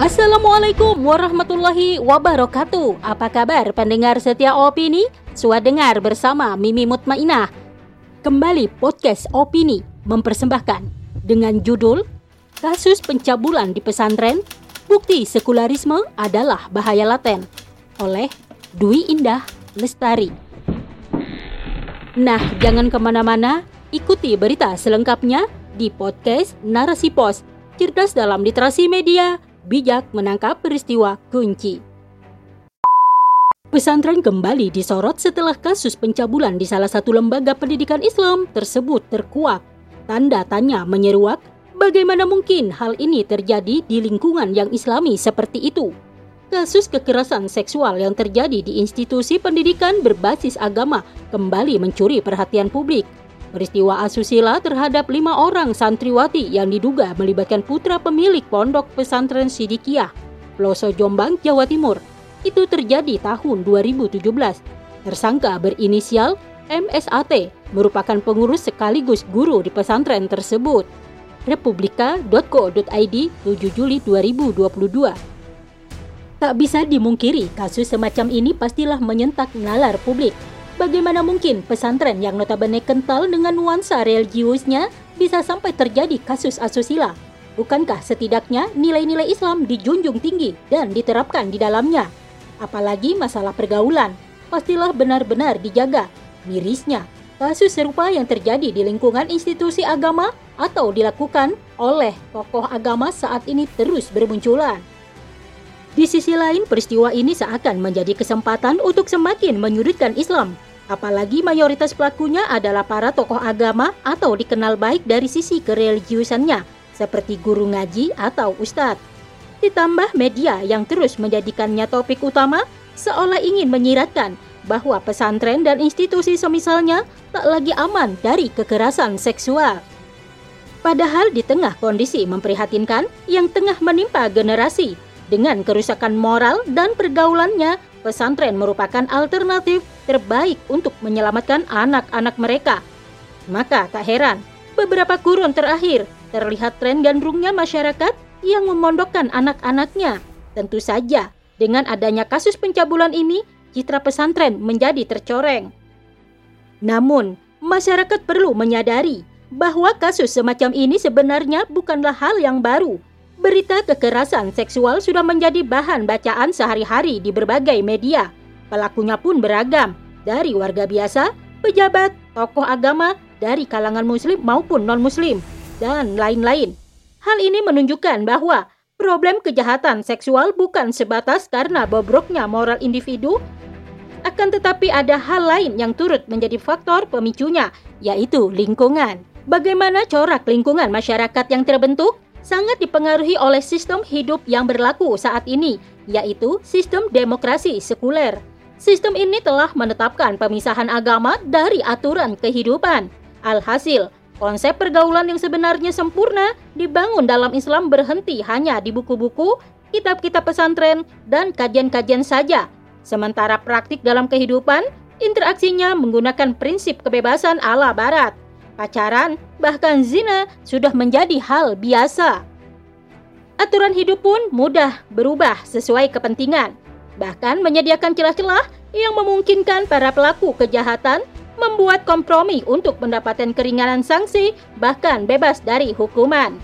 Assalamualaikum warahmatullahi wabarakatuh. Apa kabar pendengar setia opini? Suat dengar bersama Mimi Mutmainah. Kembali podcast opini mempersembahkan dengan judul Kasus pencabulan di pesantren, bukti sekularisme adalah bahaya laten oleh Dwi Indah Lestari. Nah, jangan ke mana-mana, ikuti berita selengkapnya di podcast Narasi Pos, cerdas dalam literasi media, bijak menangkap peristiwa kunci. Pesantren kembali disorot setelah kasus pencabulan di salah satu lembaga pendidikan Islam tersebut terkuak. Tanda tanya menyeruak, bagaimana mungkin hal ini terjadi di lingkungan yang islami seperti itu? Kasus kekerasan seksual yang terjadi di institusi pendidikan berbasis agama kembali mencuri perhatian publik. Peristiwa asusila terhadap lima orang santriwati yang diduga melibatkan putra pemilik pondok pesantren Sidikiah, Peloso Jombang, Jawa Timur, itu terjadi tahun 2017. Tersangka berinisial MSAT merupakan pengurus sekaligus guru di pesantren tersebut. Republika.co.id 7 Juli 2022 Tak bisa dimungkiri kasus semacam ini pastilah menyentak nalar publik Bagaimana mungkin pesantren yang notabene kental dengan nuansa religiusnya bisa sampai terjadi kasus asusila? Bukankah setidaknya nilai-nilai Islam dijunjung tinggi dan diterapkan di dalamnya? Apalagi masalah pergaulan, pastilah benar-benar dijaga. Mirisnya, kasus serupa yang terjadi di lingkungan institusi agama atau dilakukan oleh tokoh agama saat ini terus bermunculan. Di sisi lain, peristiwa ini seakan menjadi kesempatan untuk semakin menyudutkan Islam Apalagi mayoritas pelakunya adalah para tokoh agama atau dikenal baik dari sisi kereligiusannya, seperti guru ngaji atau ustadz. Ditambah media yang terus menjadikannya topik utama, seolah ingin menyiratkan bahwa pesantren dan institusi semisalnya tak lagi aman dari kekerasan seksual. Padahal di tengah kondisi memprihatinkan yang tengah menimpa generasi dengan kerusakan moral dan pergaulannya pesantren merupakan alternatif terbaik untuk menyelamatkan anak-anak mereka. Maka tak heran, beberapa kurun terakhir terlihat tren gandrungnya masyarakat yang memondokkan anak-anaknya. Tentu saja, dengan adanya kasus pencabulan ini, citra pesantren menjadi tercoreng. Namun, masyarakat perlu menyadari bahwa kasus semacam ini sebenarnya bukanlah hal yang baru Berita kekerasan seksual sudah menjadi bahan bacaan sehari-hari di berbagai media. Pelakunya pun beragam, dari warga biasa, pejabat, tokoh agama, dari kalangan muslim maupun non-muslim, dan lain-lain. Hal ini menunjukkan bahwa problem kejahatan seksual bukan sebatas karena bobroknya moral individu, akan tetapi ada hal lain yang turut menjadi faktor pemicunya, yaitu lingkungan. Bagaimana corak lingkungan masyarakat yang terbentuk? Sangat dipengaruhi oleh sistem hidup yang berlaku saat ini, yaitu sistem demokrasi sekuler. Sistem ini telah menetapkan pemisahan agama dari aturan kehidupan. Alhasil, konsep pergaulan yang sebenarnya sempurna dibangun dalam Islam berhenti hanya di buku-buku, kitab-kitab pesantren, dan kajian-kajian saja. Sementara praktik dalam kehidupan, interaksinya menggunakan prinsip kebebasan ala barat pacaran, bahkan zina sudah menjadi hal biasa. Aturan hidup pun mudah berubah sesuai kepentingan, bahkan menyediakan celah-celah yang memungkinkan para pelaku kejahatan membuat kompromi untuk mendapatkan keringanan sanksi, bahkan bebas dari hukuman.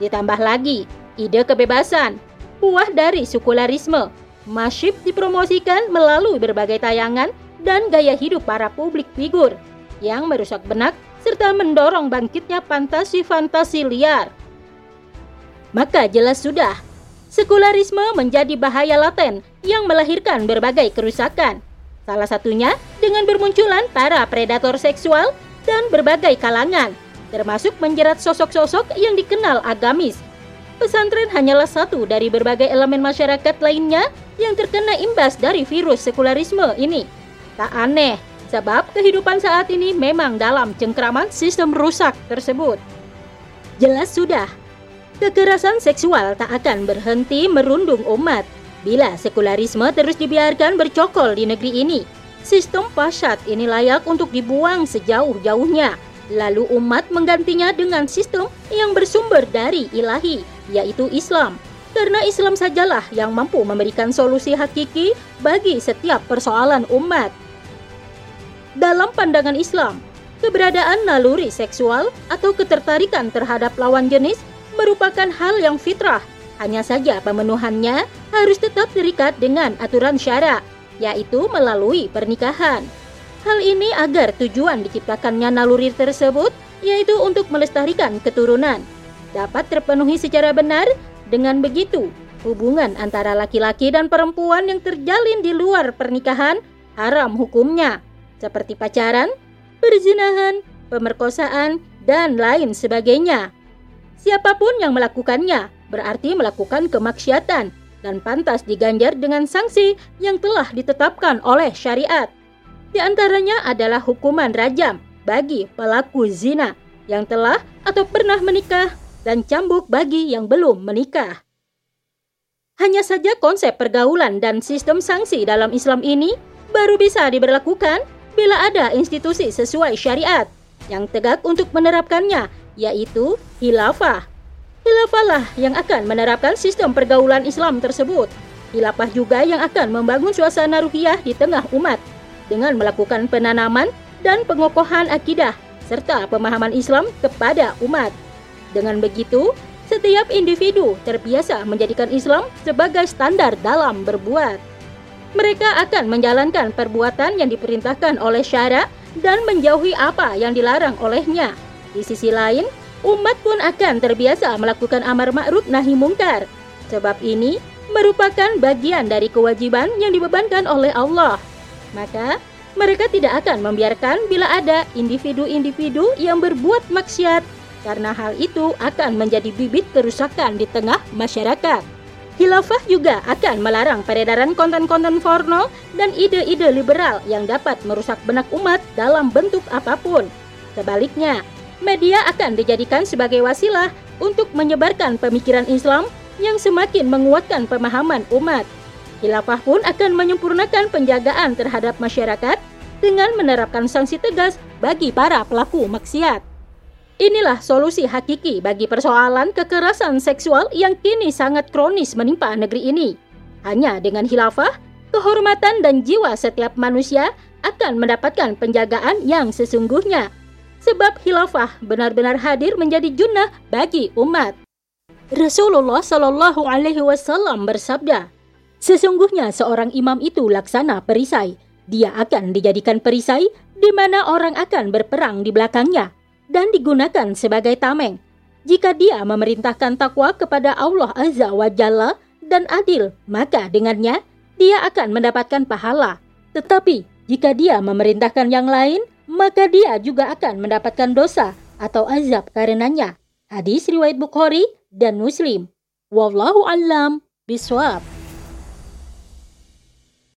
Ditambah lagi, ide kebebasan, buah dari sekularisme, masif dipromosikan melalui berbagai tayangan dan gaya hidup para publik figur yang merusak benak serta mendorong bangkitnya fantasi-fantasi liar. Maka jelas sudah, sekularisme menjadi bahaya laten yang melahirkan berbagai kerusakan. Salah satunya dengan bermunculan para predator seksual dan berbagai kalangan, termasuk menjerat sosok-sosok yang dikenal agamis. Pesantren hanyalah satu dari berbagai elemen masyarakat lainnya yang terkena imbas dari virus sekularisme ini. Tak aneh Sebab kehidupan saat ini memang dalam cengkraman sistem rusak tersebut. Jelas sudah, kekerasan seksual tak akan berhenti merundung umat bila sekularisme terus dibiarkan bercokol di negeri ini. Sistem pasyat ini layak untuk dibuang sejauh-jauhnya. Lalu umat menggantinya dengan sistem yang bersumber dari ilahi, yaitu Islam. karena Islam sajalah yang mampu memberikan solusi hakiki bagi setiap persoalan umat. Dalam pandangan Islam, keberadaan naluri seksual atau ketertarikan terhadap lawan jenis merupakan hal yang fitrah. Hanya saja pemenuhannya harus tetap terikat dengan aturan syara, yaitu melalui pernikahan. Hal ini agar tujuan diciptakannya naluri tersebut yaitu untuk melestarikan keturunan dapat terpenuhi secara benar dengan begitu, hubungan antara laki-laki dan perempuan yang terjalin di luar pernikahan haram hukumnya, seperti pacaran, perzinahan, pemerkosaan, dan lain sebagainya. Siapa pun yang melakukannya berarti melakukan kemaksiatan dan pantas diganjar dengan sanksi yang telah ditetapkan oleh syariat. Di antaranya adalah hukuman rajam bagi pelaku zina yang telah atau pernah menikah dan cambuk bagi yang belum menikah. Hanya saja konsep pergaulan dan sistem sanksi dalam Islam ini baru bisa diberlakukan bila ada institusi sesuai syariat yang tegak untuk menerapkannya, yaitu hilafah. Hilafah lah yang akan menerapkan sistem pergaulan Islam tersebut. Hilafah juga yang akan membangun suasana ruhiyah di tengah umat dengan melakukan penanaman dan pengokohan akidah serta pemahaman Islam kepada umat. Dengan begitu, setiap individu terbiasa menjadikan Islam sebagai standar dalam berbuat. Mereka akan menjalankan perbuatan yang diperintahkan oleh syara dan menjauhi apa yang dilarang olehnya. Di sisi lain, umat pun akan terbiasa melakukan amar ma'ruf nahi mungkar. Sebab ini merupakan bagian dari kewajiban yang dibebankan oleh Allah. Maka, mereka tidak akan membiarkan bila ada individu-individu yang berbuat maksiat karena hal itu akan menjadi bibit kerusakan di tengah masyarakat. Hilafah juga akan melarang peredaran konten-konten porno dan ide-ide liberal yang dapat merusak benak umat dalam bentuk apa pun. Sebaliknya, media akan dijadikan sebagai wasilah untuk menyebarkan pemikiran Islam yang semakin menguatkan pemahaman umat. Hilafah pun akan menyempurnakan penjagaan terhadap masyarakat dengan menerapkan sanksi tegas bagi para pelaku maksiat. Inilah solusi hakiki bagi persoalan kekerasan seksual yang kini sangat kronis menimpa negeri ini. Hanya dengan hilafah, kehormatan dan jiwa setiap manusia akan mendapatkan penjagaan yang sesungguhnya. Sebab hilafah benar-benar hadir menjadi junnah bagi umat. Rasulullah Shallallahu Alaihi Wasallam bersabda, sesungguhnya seorang imam itu laksana perisai. Dia akan dijadikan perisai di mana orang akan berperang di belakangnya dan digunakan sebagai tameng. Jika dia memerintahkan takwa kepada Allah Azza wa Jalla dan adil, maka dengannya dia akan mendapatkan pahala. Tetapi jika dia memerintahkan yang lain, maka dia juga akan mendapatkan dosa atau azab karenanya. Hadis riwayat Bukhari dan Muslim. Wallahu alam biswab.